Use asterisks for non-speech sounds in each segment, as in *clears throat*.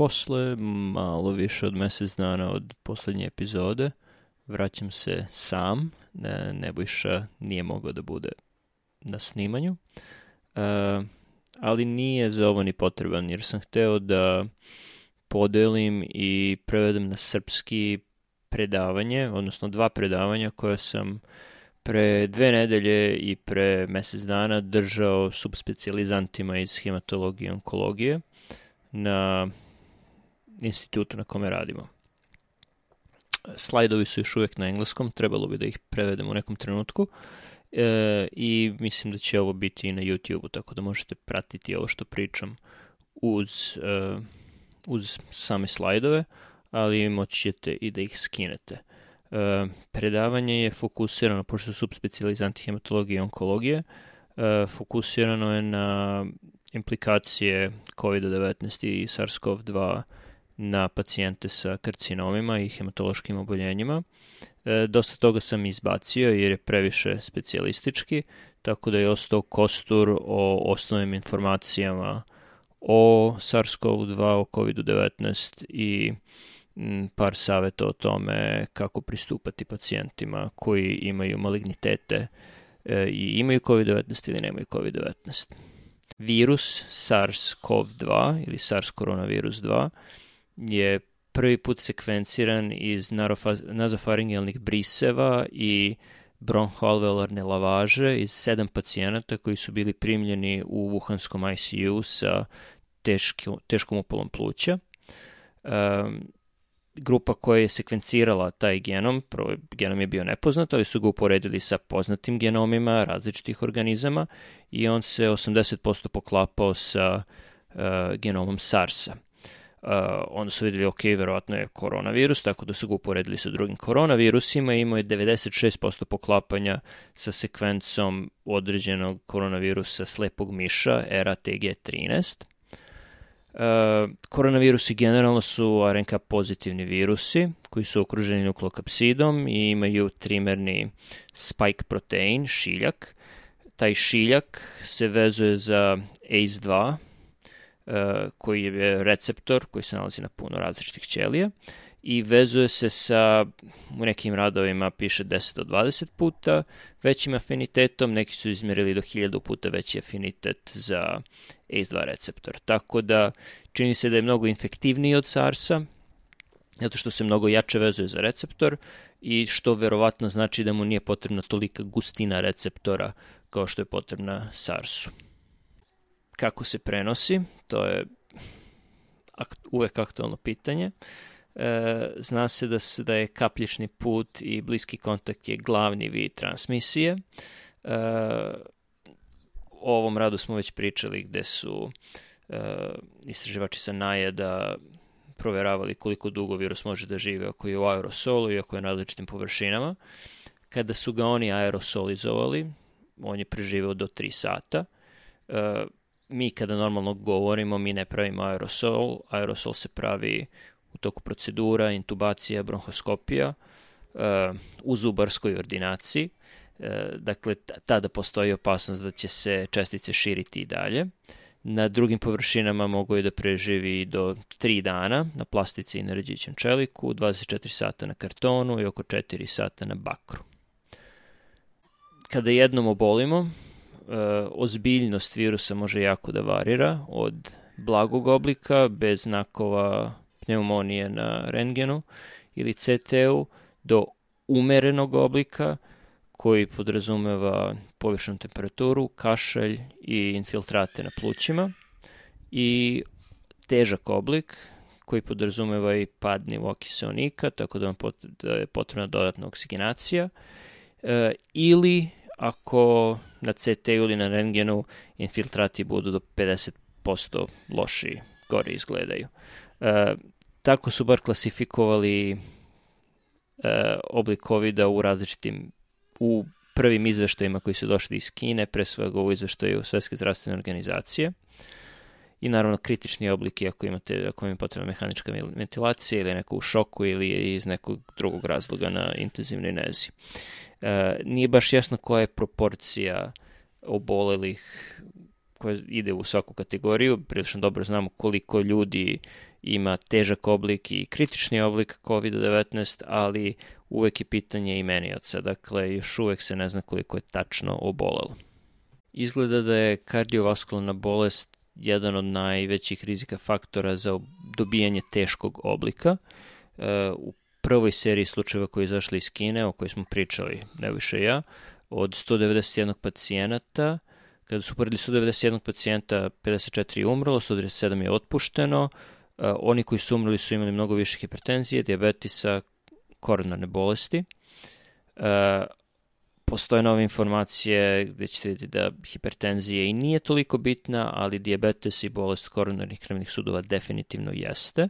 posle malo više od mesec dana od poslednje epizode vraćam se sam. Ne, Nebojša nije mogao da bude na snimanju. Uh, ali nije za ovo ni potreban, jer sam hteo da podelim i prevedem na srpski predavanje, odnosno dva predavanja koja sam pre dve nedelje i pre mesec dana držao subspecializantima iz hematologije i onkologije na institutu na kome radimo. Slajdovi su još uvek na engleskom, trebalo bi da ih prevedem u nekom trenutku e, i mislim da će ovo biti i na YouTube-u, tako da možete pratiti ovo što pričam uz, e, uz same slajdove, ali moći ćete i da ih skinete. E, predavanje je fokusirano, pošto su subspecializanti hematologije i onkologije, e, fokusirano je na implikacije COVID-19 i SARS-CoV-2 na pacijente sa karcinomima i hematološkim oboljenjima. E, dosta toga sam izbacio jer je previše specijalistički, tako da je ostao kostur o osnovnim informacijama o SARS-CoV-2, o COVID-19 i par saveta o tome kako pristupati pacijentima koji imaju malignitete e, i imaju COVID-19 ili nemaju COVID-19. Virus SARS-CoV-2 ili SARS coronavirus 2 je prvi put sekvenciran iz nazofaringijalnih briseva i bronhoalveolarne lavaže iz sedam pacijenata koji su bili primljeni u Wuhanskom ICU sa teškim, teškom upalom pluća. Um, grupa koja je sekvencirala taj genom, prvo genom je bio nepoznat, ali su ga uporedili sa poznatim genomima različitih organizama i on se 80% poklapao sa uh, genomom SARS-a. Uh, onda su videli, ok, verovatno je koronavirus, tako da su ga uporedili sa drugim koronavirusima i imao je 96% poklapanja sa sekvencom određenog koronavirusa slepog miša, ERA-TG13. Uh, koronavirusi generalno su RNK pozitivni virusi koji su okruženi nuklokapsidom i imaju trimerni spike protein, šiljak. Taj šiljak se vezuje za ACE2, uh, koji je receptor koji se nalazi na puno različitih ćelija i vezuje se sa, u nekim radovima piše 10 do 20 puta većim afinitetom, neki su izmerili do 1000 puta veći afinitet za ACE2 receptor. Tako da čini se da je mnogo infektivniji od SARS-a, zato što se mnogo jače vezuje za receptor i što verovatno znači da mu nije potrebna tolika gustina receptora kao što je potrebna SARS-u. Kako se prenosi? To je uvek aktualno pitanje. E, zna se da, se da je kapljični put i bliski kontakt je glavni vid transmisije. E, o ovom radu smo već pričali gde su e, istraživači sa najeda proveravali koliko dugo virus može da žive ako je u aerosolu i ako je na različitim površinama. Kada su ga oni aerosolizovali, on je preživeo do 3 sata. Mi kada normalno govorimo, mi ne pravimo aerosol. Aerosol se pravi u toku procedura, intubacija, bronhoskopija, e, u zubarskoj ordinaciji. E, dakle, tada postoji opasnost da će se čestice širiti i dalje. Na drugim površinama mogu je da preživi do 3 dana na plastici i na ređićem čeliku, 24 sata na kartonu i oko 4 sata na bakru. Kada jednom obolimo, ozbiljnost virusa može jako da varira od blagog oblika, bez znakova pneumonije na rengenu ili CT-u, do umerenog oblika, koji podrazumeva površnu temperaturu, kašalj i infiltrate na plućima i težak oblik koji podrazumeva i pad nivoa kiseonika, tako da, vam pot, da je potrebna dodatna oksigenacija, e, ili ako na CT ili na rengenu infiltrati budu do 50% loši, gore izgledaju. E, tako su bar klasifikovali e, oblik covid u različitim u prvim izveštajima koji su došli iz Kine, pre svega u izveštaju Svetske zdravstvene organizacije i naravno kritični obliki ako imate ako im je potrebna mehanička ventilacija ili neko u šoku ili iz nekog drugog razloga na intenzivnoj nezi. E, nije baš jasno koja je proporcija obolelih koja ide u svaku kategoriju, prilično dobro znamo koliko ljudi ima težak oblik i kritični oblik COVID-19, ali uvek je pitanje imenioca, dakle još uvek se ne zna koliko je tačno obolelo. Izgleda da je kardiovaskularna bolest jedan od najvećih rizika faktora za dobijanje teškog oblika. E, u prvoj seriji slučajeva koji je iz Kine, o kojoj smo pričali, ne više ja, od 191 pacijenata, kada su poredili 191 pacijenta, 54 je umrlo, 137 je otpušteno, e, oni koji su umrli su imali mnogo više hipertenzije, diabetisa, koronarne bolesti. Postoje nove informacije gde ćete vidjeti da hipertenzija i nije toliko bitna, ali diabetes i bolest koronarnih krvnih sudova definitivno jeste.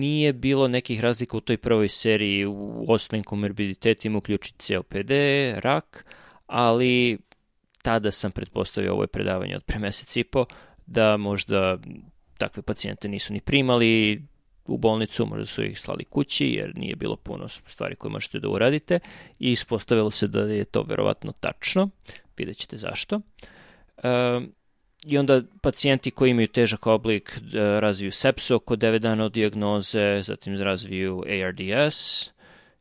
Nije bilo nekih razlika u toj prvoj seriji u ostalim komorbiditetima, uključiti COPD, rak, ali tada sam pretpostavio ovo je predavanje od pre mesec i po, da možda takve pacijente nisu ni primali, u bolnicu, možda su ih slali kući jer nije bilo puno stvari koje možete da uradite i ispostavilo se da je to verovatno tačno, vidjet ćete zašto. E, I onda pacijenti koji imaju težak oblik e, razviju sepsu oko 9 dana od diagnoze, zatim razviju ARDS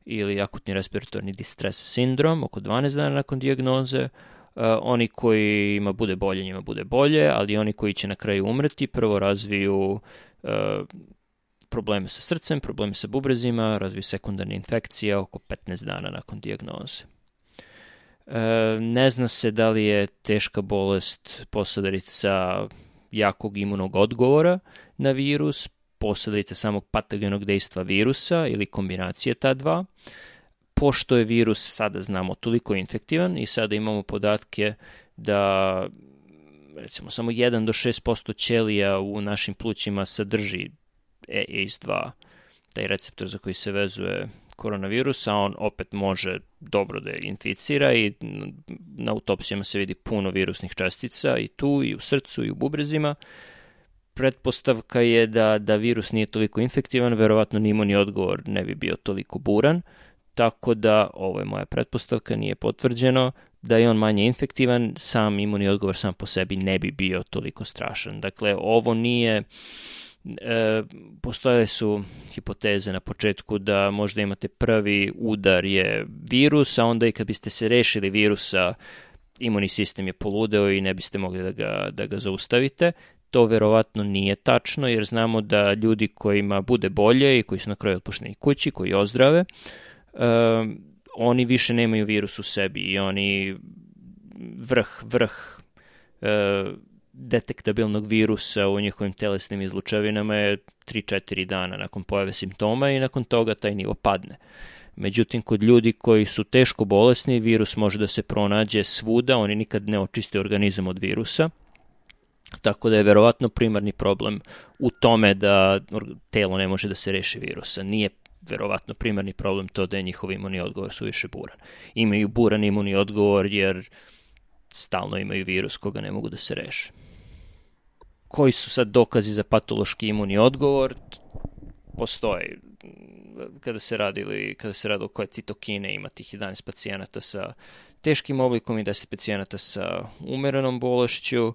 ili akutni respiratorni distress sindrom oko 12 dana nakon diagnoze. Uh, oni koji ima bude bolje, njima bude bolje, ali oni koji će na kraju umreti prvo razviju uh, probleme sa srcem, probleme sa bubrezima, razviju sekundarne infekcije oko 15 dana nakon dijagnoze. E, ne zna se da li je teška bolest posledica jakog imunog odgovora na virus, posledica samog patogenog dejstva virusa ili kombinacije ta dva. Pošto je virus sada znamo toliko infektivan i sada imamo podatke da recimo samo 1 do 6% ćelija u našim plućima sadrži ACE2, taj receptor za koji se vezuje koronavirus, a on opet može dobro da je inficira i na autopsijama se vidi puno virusnih čestica i tu i u srcu i u bubrezima. Pretpostavka je da, da virus nije toliko infektivan, verovatno ni imunni odgovor ne bi bio toliko buran, tako da, ovo je moja pretpostavka, nije potvrđeno, da je on manje infektivan, sam imunni odgovor sam po sebi ne bi bio toliko strašan. Dakle, ovo nije e, postojale su hipoteze na početku da možda imate prvi udar je virus, a onda i kad biste se rešili virusa, imunni sistem je poludeo i ne biste mogli da ga, da ga zaustavite. To verovatno nije tačno, jer znamo da ljudi kojima bude bolje i koji su na kraju otpušteni kući, koji ozdrave, uh, oni više nemaju virus u sebi i oni vrh, vrh uh, detektabilnog virusa u njihovim telesnim izlučevinama je 3-4 dana nakon pojave simptoma i nakon toga taj nivo padne. Međutim, kod ljudi koji su teško bolesni, virus može da se pronađe svuda, oni nikad ne očiste organizam od virusa, tako da je verovatno primarni problem u tome da telo ne može da se reši virusa. Nije verovatno primarni problem to da je njihov imunni odgovor suviše buran. Imaju buran imunni odgovor jer stalno imaju virus koga ne mogu da se reše koji su sad dokazi za patološki imunni odgovor, postoje kada se radili, kada se radilo koje citokine ima tih 11 pacijenata sa teškim oblikom i 10 pacijenata sa umerenom bolešću.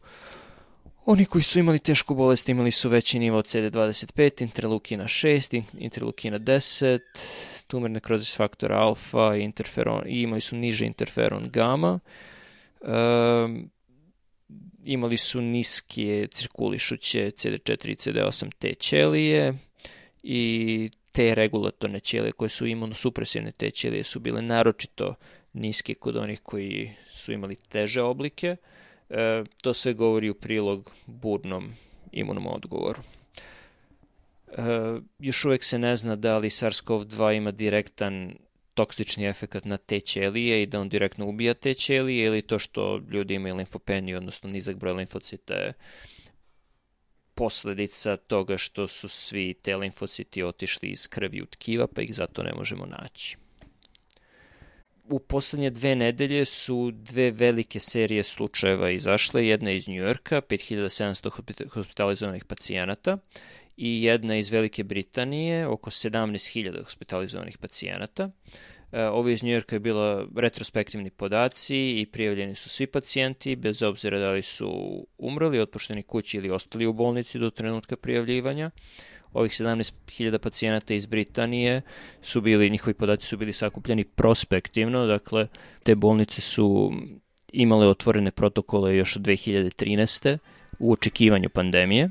Oni koji su imali tešku bolest imali su veći nivo od CD25, interleukina 6, interleukina 10, tumor nekrozis faktora alfa i, interferon, i imali su niže interferon gamma. Um, imali su niske cirkulišuće CD4 i CD8 T ćelije i te regulatorne ćelije koje su imunosupresivne T ćelije su bile naročito niske kod onih koji su imali teže oblike. E, to sve govori u prilog burnom imunom odgovoru. E, još uvek se ne zna da li SARS-CoV-2 ima direktan toksični efekt na te ćelije i da on direktno ubija te ćelije ili to što ljudi imaju limfopeniju, odnosno nizak broj limfocita je posledica toga što su svi te limfociti otišli iz krvi u tkiva, pa ih zato ne možemo naći. U poslednje dve nedelje su dve velike serije slučajeva izašle, jedna iz Njujorka, 5700 hospitalizovanih pacijenata, i jedna iz Velike Britanije, oko 17.000 hospitalizovanih pacijenata. ovo iz Njujorka je bila retrospektivni podaci i prijavljeni su svi pacijenti, bez obzira da li su umrli, otpušteni kući ili ostali u bolnici do trenutka prijavljivanja. Ovih 17.000 pacijenata iz Britanije su bili, njihovi podaci su bili sakupljeni prospektivno, dakle te bolnice su imale otvorene protokole još od 2013. u očekivanju pandemije,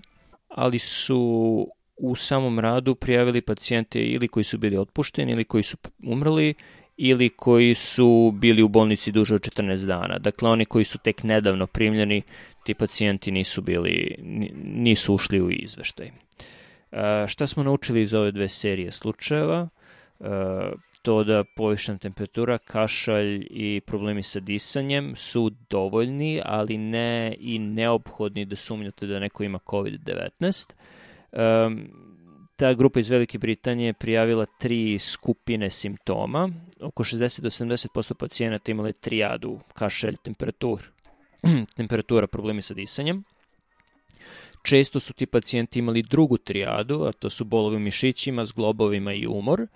ali su u samom radu prijavili pacijente ili koji su bili otpušteni ili koji su umrli ili koji su bili u bolnici duže od 14 dana. Dakle, oni koji su tek nedavno primljeni, ti pacijenti nisu bili, nisu ušli u izveštaj. E, šta smo naučili iz ove dve serije slučajeva? E, to da povišena temperatura, kašalj i problemi sa disanjem su dovoljni, ali ne i neophodni da sumnjate da neko ima COVID-19. Um, ta grupa iz Velike Britanije prijavila tri skupine simptoma. Oko 60 do 70% pacijenata imale trijadu, kašelj, temperatur, *clears throat* temperatura, problemi sa disanjem. Često su ti pacijenti imali drugu trijadu, a to su bolovi u mišićima, zglobovima i umor,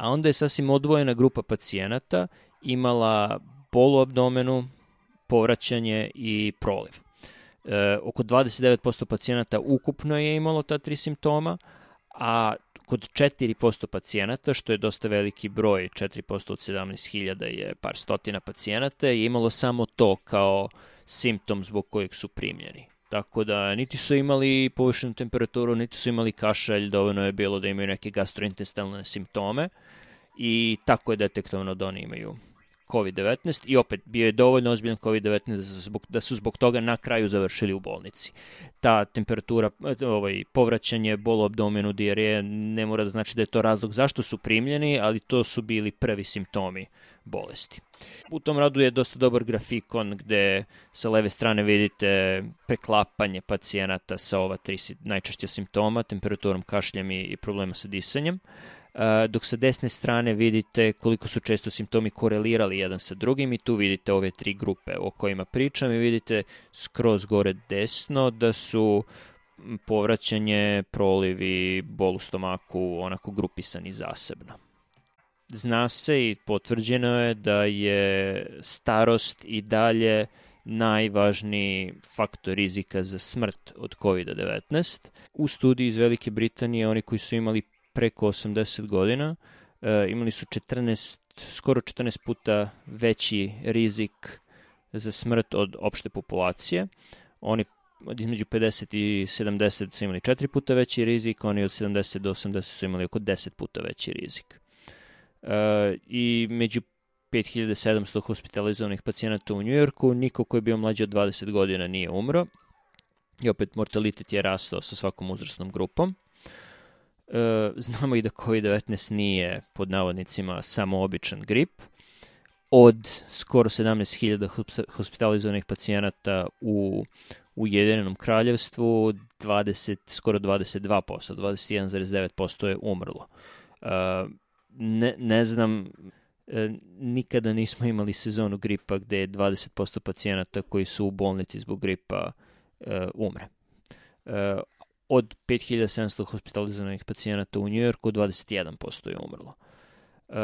a onda je sasvim odvojena grupa pacijenata imala bol u abdomenu, povraćanje i proliv. E, oko 29% pacijenata ukupno je imalo ta tri simptoma, a kod 4% pacijenata, što je dosta veliki broj, 4% od 17.000 je par stotina pacijenata, je imalo samo to kao simptom zbog kojeg su primljeni. Tako da niti su imali povišenu temperaturu, niti su imali kašalj, dovoljno je bilo da imaju neke gastrointestalne simptome. I tako je detektovano da oni imaju COVID-19 i opet bio je dovoljno ozbiljan COVID-19 da, zbog, da su zbog toga na kraju završili u bolnici. Ta temperatura, ovaj, povraćanje, bol abdomenu, diareje, ne mora da znači da je to razlog zašto su primljeni, ali to su bili prvi simptomi bolesti. U tom radu je dosta dobar grafikon gde sa leve strane vidite preklapanje pacijenata sa ova tri najčešće simptoma, temperaturom, kašljem i, problema sa disanjem dok sa desne strane vidite koliko su često simptomi korelirali jedan sa drugim i tu vidite ove tri grupe o kojima pričam i vidite skroz gore desno da su povraćanje, prolivi, bol u stomaku onako grupisani zasebno. Zna se i potvrđeno je da je starost i dalje najvažniji faktor rizika za smrt od COVID-19. U studiji iz Velike Britanije oni koji su imali preko 80 godina, e, imali su 14, skoro 14 puta veći rizik za smrt od opšte populacije. Oni između 50 i 70 su imali 4 puta veći rizik, oni od 70 do 80 su imali oko 10 puta veći rizik. E, I među 5700 hospitalizovanih pacijenata u Njujorku, niko koji je bio mlađi od 20 godina nije umro. I opet mortalitet je rastao sa svakom uzrasnom grupom. E, znamo i da COVID-19 nije pod navodnicima samo običan grip. Od skoro 17.000 hospitalizovanih pacijenata u Ujedinjenom kraljevstvu 20, skoro 22%, 21,9% je umrlo. Uh, ne, ne znam, e, nikada nismo imali sezonu gripa gde je 20% pacijenata koji su u bolnici zbog gripa umre od 5700 hospitalizovanih pacijenata u Njujorku, 21% je umrlo. E,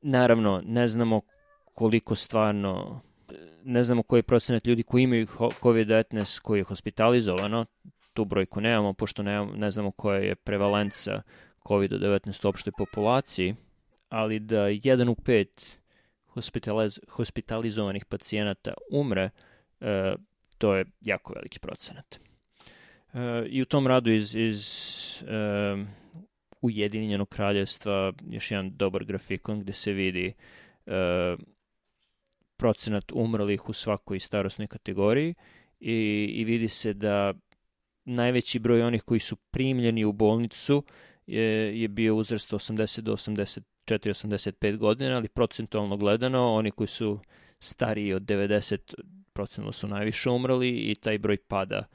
naravno, ne znamo koliko stvarno, ne znamo koji procenat ljudi koji imaju COVID-19 koji je hospitalizovano, tu brojku nemamo, pošto ne, ne znamo koja je prevalenca COVID-19 u opštoj populaciji, ali da 1 u 5 hospitaliz hospitalizovanih pacijenata umre, e, to je jako veliki procenat. Uh, I u tom radu iz, iz uh, Ujedinjenog kraljevstva još jedan dobar grafikon gde se vidi uh, procenat umrlih u svakoj starosnoj kategoriji i, i vidi se da najveći broj onih koji su primljeni u bolnicu je, je bio uzrast 80 do 84-85 godina, ali procentualno gledano oni koji su stariji od 90 procentualno su najviše umrli i taj broj pada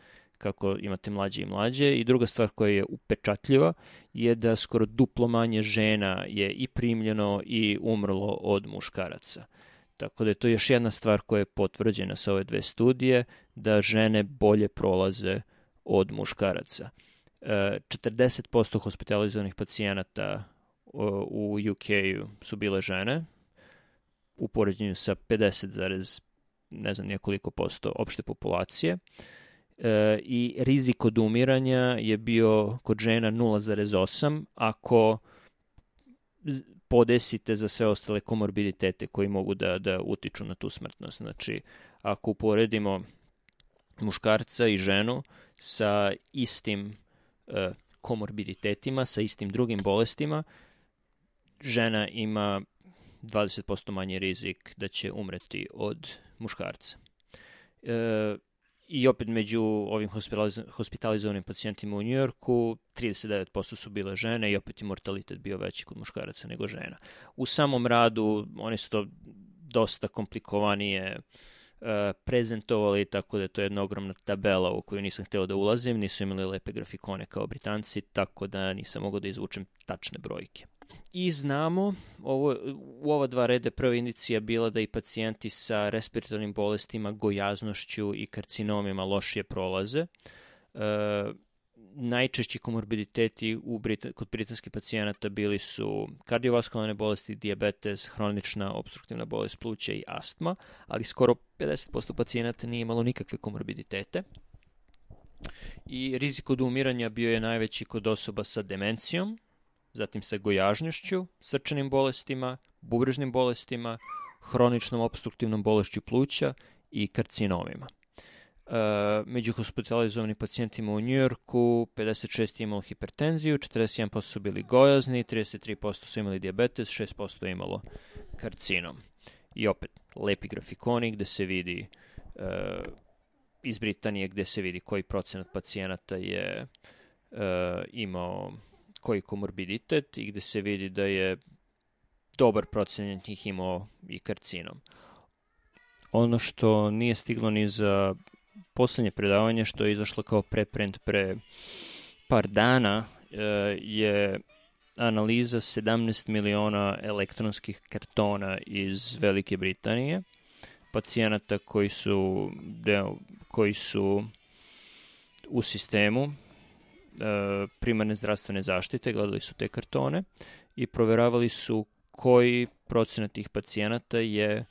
kako imate mlađe i mlađe. I druga stvar koja je upečatljiva je da skoro duplo manje žena je i primljeno i umrlo od muškaraca. Tako da je to još jedna stvar koja je potvrđena sa ove dve studije, da žene bolje prolaze od muškaraca. 40% e, hospitalizovanih pacijenata u UK su bile žene, u poređenju sa 50, ne znam nijekoliko posto opšte populacije. E, I rizik od umiranja je bio kod žena 0,8 ako podesite za sve ostale komorbiditete koji mogu da, da utiču na tu smrtnost. Znači, ako uporedimo muškarca i ženu sa istim e, komorbiditetima, sa istim drugim bolestima, žena ima 20% manji rizik da će umreti od muškarca. E, I opet među ovim hospitalizovanim pacijentima u Njujorku 39% su bile žene i opet je mortalitet bio veći kod muškaraca nego žena. U samom radu oni su to dosta komplikovanije e, prezentovali, tako da je to jedna ogromna tabela u koju nisam hteo da ulazim, nisu imali lepe grafikone kao Britanci, tako da nisam mogao da izvučem tačne brojke. I znamo, ovo, u ova dva rede prva indicija bila da i pacijenti sa respiratornim bolestima, gojaznošću i karcinomima lošije prolaze. E, najčešći komorbiditeti u Brita, kod britanskih pacijenata bili su kardiovaskularne bolesti, diabetes, hronična obstruktivna bolest pluća i astma, ali skoro 50% pacijenata nije imalo nikakve komorbiditete. I rizik od umiranja bio je najveći kod osoba sa demencijom, zatim sa gojažnjošću, srčanim bolestima, bubrežnim bolestima, hroničnom obstruktivnom bolešću pluća i karcinomima. E, među hospitalizovanim pacijentima u Njujorku 56 je imalo hipertenziju, 41% su bili gojazni, 33% su imali diabetes, 6% je imalo karcinom. I opet, lepi grafikoni gde se vidi e, iz Britanije gde se vidi koji procenat pacijenata je e, imao koji komorbiditet i gde se vidi da je dobar procenat njih imao i karcinom. Ono što nije stiglo ni za poslednje predavanje, što je izašlo kao preprint pre par dana, e, je analiza 17 miliona elektronskih kartona iz Velike Britanije, pacijenata koji su, deo, koji su u sistemu primarne zdravstvene zaštite, gledali su te kartone i proveravali su koji procenat tih pacijenata je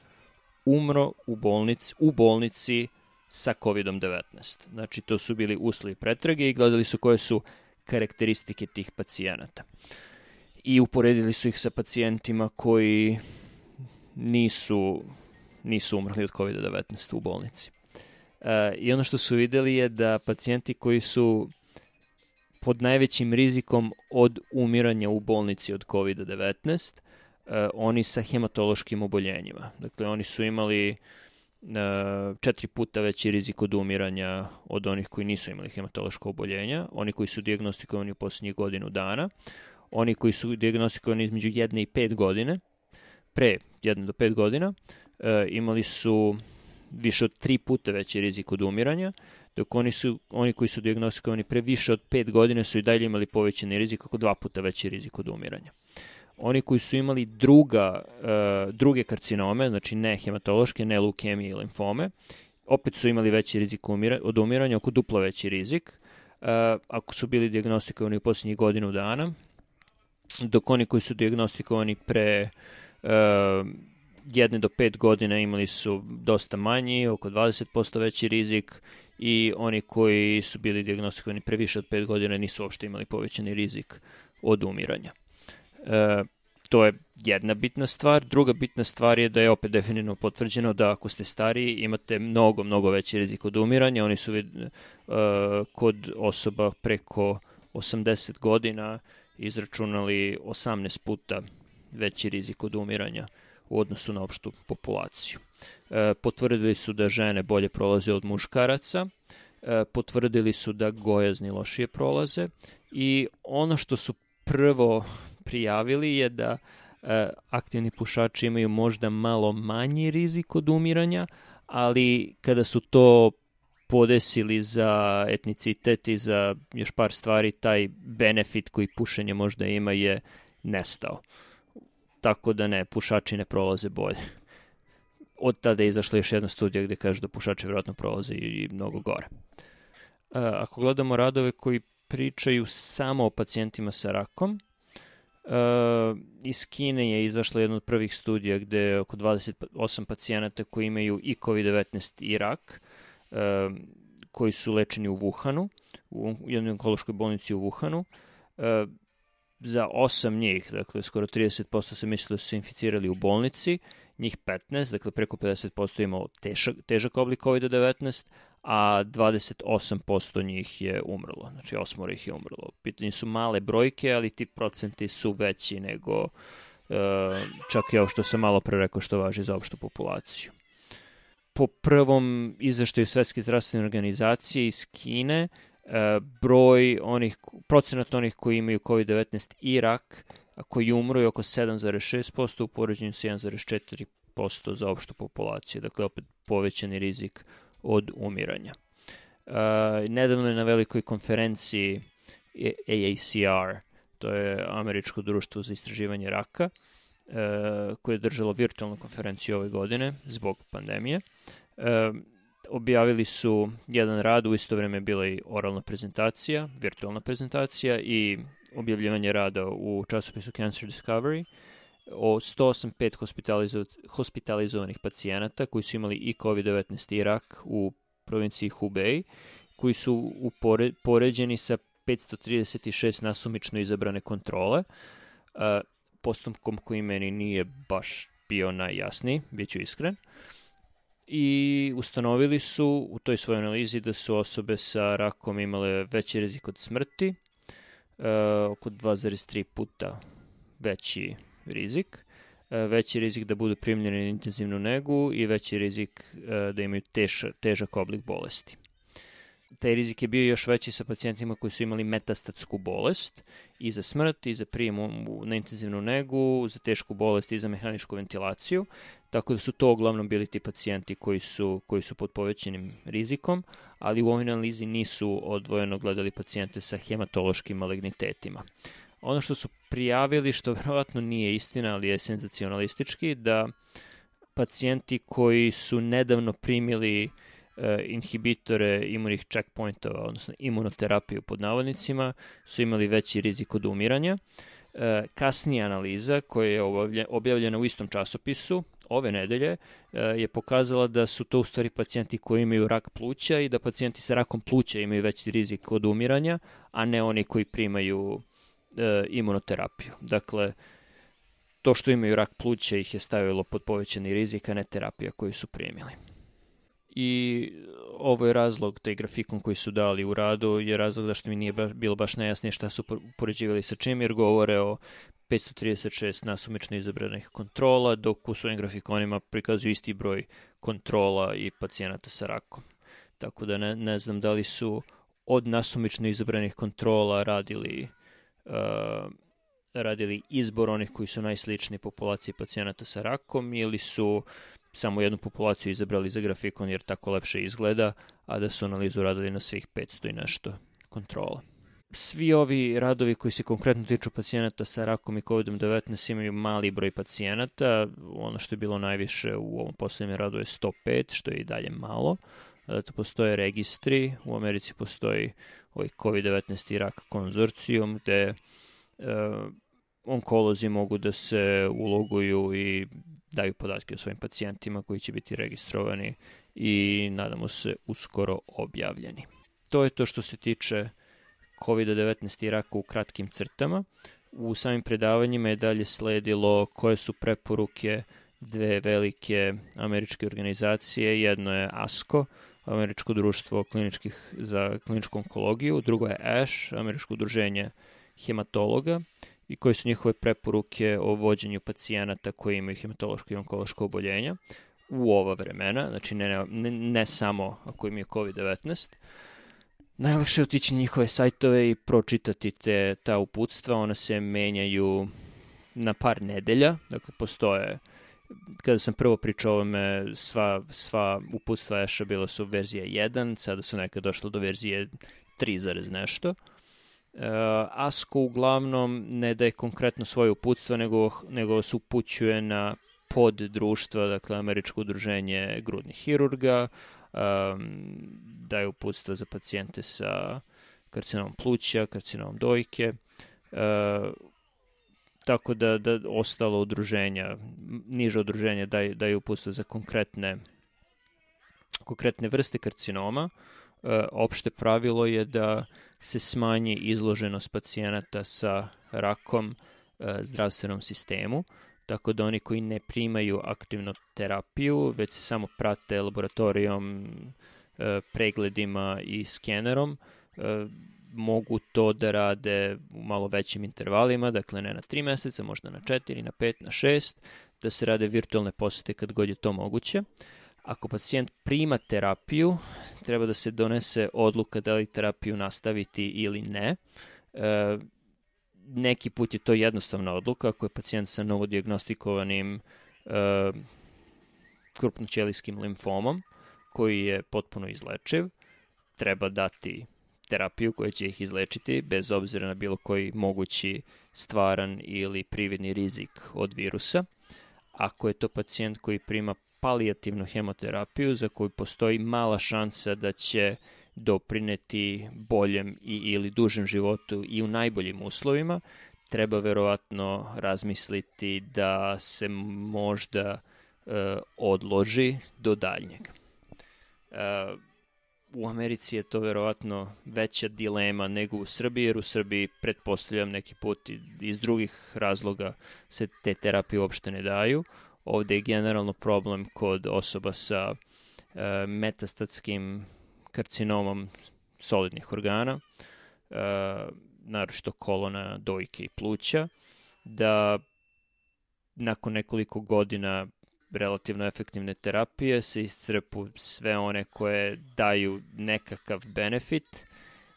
umro u bolnici, u bolnici sa COVID-19. Znači, to su bili uslovi pretrage i gledali su koje su karakteristike tih pacijenata. I uporedili su ih sa pacijentima koji nisu, nisu umrli od COVID-19 u bolnici. E, I ono što su videli je da pacijenti koji su pod najvećim rizikom od umiranja u bolnici od COVID-19, e, oni sa hematološkim oboljenjima. Dakle, oni su imali e, četiri puta veći rizik od umiranja od onih koji nisu imali hematološko oboljenja, oni koji su diagnostikovani u poslednjih godinu dana, oni koji su diagnostikovani između jedne i pet godine, pre jedne do pet godina, e, imali su više od tri puta veći rizik od umiranja, dok oni, su, oni koji su diagnostikovani pre više od 5 godina su i dalje imali povećani rizik, oko dva puta veći rizik od umiranja. Oni koji su imali druga, uh, druge karcinome, znači ne hematološke, ne leukemije i limfome, opet su imali veći rizik umira, od umiranja, oko duplo veći rizik, uh, ako su bili diagnostikovani u posljednjih godinu dana, dok oni koji su diagnostikovani pre uh, jedne do pet godina imali su dosta manji, oko 20% veći rizik i oni koji su bili diagnostikovani pre više od 5 godina nisu uopšte imali povećani rizik od umiranja. E, to je jedna bitna stvar. Druga bitna stvar je da je opet definitivno potvrđeno da ako ste stariji imate mnogo, mnogo veći rizik od umiranja. Oni su uh, kod osoba preko 80 godina izračunali 18 puta veći rizik od umiranja u odnosu na opštu populaciju. E, potvrdili su da žene bolje prolaze od muškaraca, e, potvrdili su da gojazni lošije prolaze i ono što su prvo prijavili je da e, aktivni pušači imaju možda malo manji rizik od umiranja, ali kada su to podesili za etnicitet i za još par stvari, taj benefit koji pušenje možda ima je nestao. Tako da ne, pušači ne prolaze bolje od tada je izašla još jedna studija gde kaže da pušači vjerojatno prolaze i, mnogo gore. E, ako gledamo radove koji pričaju samo o pacijentima sa rakom, Uh, iz Kine je izašla jedna od prvih studija gde je oko 28 pacijenata koji imaju i COVID-19 i rak, uh, koji su lečeni u Wuhanu, u jednoj onkološkoj bolnici u Wuhanu. Uh, za osam njih, dakle skoro 30% se mislilo da su se inficirali u bolnici, njih 15, dakle preko 50% imao težak, težak oblik COVID-19, a 28% njih je umrlo, znači osmora ih je umrlo. Pitanje su male brojke, ali ti procenti su veći nego e, čak i ovo što sam malo pre rekao što važi za opštu populaciju. Po prvom izveštaju Svetske zdravstvene organizacije iz Kine, e, broj onih, procenat onih koji imaju COVID-19 i rak, koji umru je oko 7,6% u poređenju sa 1,4% za opštu populaciju. Dakle, opet povećani rizik od umiranja. Uh, nedavno je na velikoj konferenciji AACR, to je Američko društvo za istraživanje raka, uh, koje je držalo virtualnu konferenciju ove godine zbog pandemije. Uh, objavili su jedan rad, u isto vreme bila i oralna prezentacija, virtualna prezentacija i objavljivanje rada u časopisu Cancer Discovery o 185 hospitalizo hospitalizovanih pacijenata koji su imali i COVID-19 i rak u provinciji Hubei, koji su upore, poređeni sa 536 nasumično izabrane kontrole, postupkom koji meni nije baš bio najjasniji, bit ću iskren. I ustanovili su u toj svojoj analizi da su osobe sa rakom imale veći rizik od smrti, oko 2,3 puta veći rizik, e, veći rizik da budu primljeni na intenzivnu negu i veći rizik e, da imaju tež, težak oblik bolesti. Taj rizik je bio još veći sa pacijentima koji su imali metastatsku bolest i za smrt i za prijem na intenzivnu negu, za tešku bolest i za mehaničku ventilaciju, tako da su to uglavnom bili ti pacijenti koji su, koji su pod povećenim rizikom, ali u ovoj analizi nisu odvojeno gledali pacijente sa hematološkim malignitetima. Ono što su prijavili, što verovatno nije istina, ali je senzacionalistički, da pacijenti koji su nedavno primili e, inhibitore imunih checkpointova, odnosno imunoterapiju pod navodnicima, su imali veći rizik od umiranja. E, kasnija analiza koja je objavljena u istom časopisu ove nedelje e, je pokazala da su to u stvari pacijenti koji imaju rak pluća i da pacijenti sa rakom pluća imaju veći rizik od umiranja, a ne oni koji primaju e, imunoterapiju. Dakle, to što imaju rak pluća ih je stavilo pod povećani rizik, a ne terapija koju su primili. I ovo je razlog, taj grafikon koji su dali u radu, je razlog da što mi nije baš, bilo baš najjasnije šta su poređivali sa čim, jer govore o 536 nasumično izabranih kontrola, dok u svojim grafikonima prikazuju isti broj kontrola i pacijenata sa rakom. Tako da ne, ne znam da li su od nasumično izabranih kontrola radili uh, radili izbor onih koji su najsličniji populaciji pacijenata sa rakom ili su samo jednu populaciju izabrali za grafikon jer tako lepše izgleda, a da su analizu radili na svih 500 i nešto kontrola. Svi ovi radovi koji se konkretno tiču pacijenata sa rakom i COVID-19 imaju mali broj pacijenata, ono što je bilo najviše u ovom poslednjem radu je 105, što je i dalje malo. To postoje registri, u Americi postoji ovaj COVID-19 i rak konzorcijum gde uh, onkolozi mogu da se uloguju i daju podatke o svojim pacijentima koji će biti registrovani i nadamo se uskoro objavljeni. To je to što se tiče COVID-19 i raka u kratkim crtama. U samim predavanjima je dalje sledilo koje su preporuke dve velike američke organizacije. Jedno je ASCO, Američko društvo kliničkih za kliničku onkologiju, drugo je ASH, Američko udruženje hematologa i koje su njihove preporuke o vođenju pacijenata koji imaju hematološko i onkološko oboljenja u ova vremena, znači ne, ne, ne samo ako imaju COVID-19. Najlakše je otići njihove sajtove i pročitati te, ta uputstva, ona se menjaju na par nedelja, dakle postoje kada sam prvo pričao ovome, sva, sva uputstva Eša bila su verzija 1, sada su nekad došle do verzije 3, nešto. Uh, ASCO uglavnom ne daje konkretno svoje uputstva, nego, nego se upućuje na pod društva, dakle Američko udruženje grudnih hirurga, um, daje uputstva za pacijente sa karcinomom pluća, karcinomom dojke, uh, tako da, da ostalo udruženja, niže udruženja daju, daju uputstva za konkretne konkretne vrste karcinoma. E, opšte pravilo je da se smanji izloženost pacijenata sa rakom zdravstvenom sistemu, tako da oni koji ne primaju aktivnu terapiju, već se samo prate laboratorijom, e, pregledima i skenerom, e, mogu to da rade u malo većim intervalima, dakle ne na 3 meseca, možda na 4, na 5, na 6, da se rade virtualne posete kad god je to moguće. Ako pacijent prima terapiju, treba da se donese odluka da li terapiju nastaviti ili ne. Neki put je to jednostavna odluka, ako je pacijent sa novodiagnostikovanim e, krupnoćelijskim limfomom, koji je potpuno izlečiv, treba dati terapiju koja će ih izlečiti, bez obzira na bilo koji mogući stvaran ili prividni rizik od virusa. Ako je to pacijent koji prima palijativnu hemoterapiju za koju postoji mala šansa da će doprineti boljem i ili dužem životu i u najboljim uslovima, treba verovatno razmisliti da se možda e, odloži do daljnjeg. E, u Americi je to verovatno veća dilema nego u Srbiji, jer u Srbiji pretpostavljam neki put iz drugih razloga se te terapije uopšte ne daju. Ovde je generalno problem kod osoba sa e, metastatskim karcinomom solidnih organa, e, naročito kolona, dojke i pluća, da nakon nekoliko godina relativno efektivne terapije se iscrpu sve one koje daju nekakav benefit,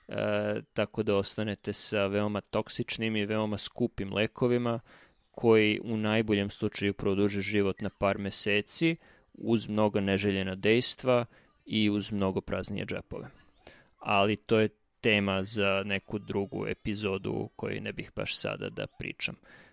e, tako da ostanete sa veoma toksičnim i veoma skupim lekovima koji u najboljem slučaju produže život na par meseci uz mnogo neželjena dejstva i uz mnogo praznije džepove. Ali to je tema za neku drugu epizodu koju ne bih baš sada da pričam.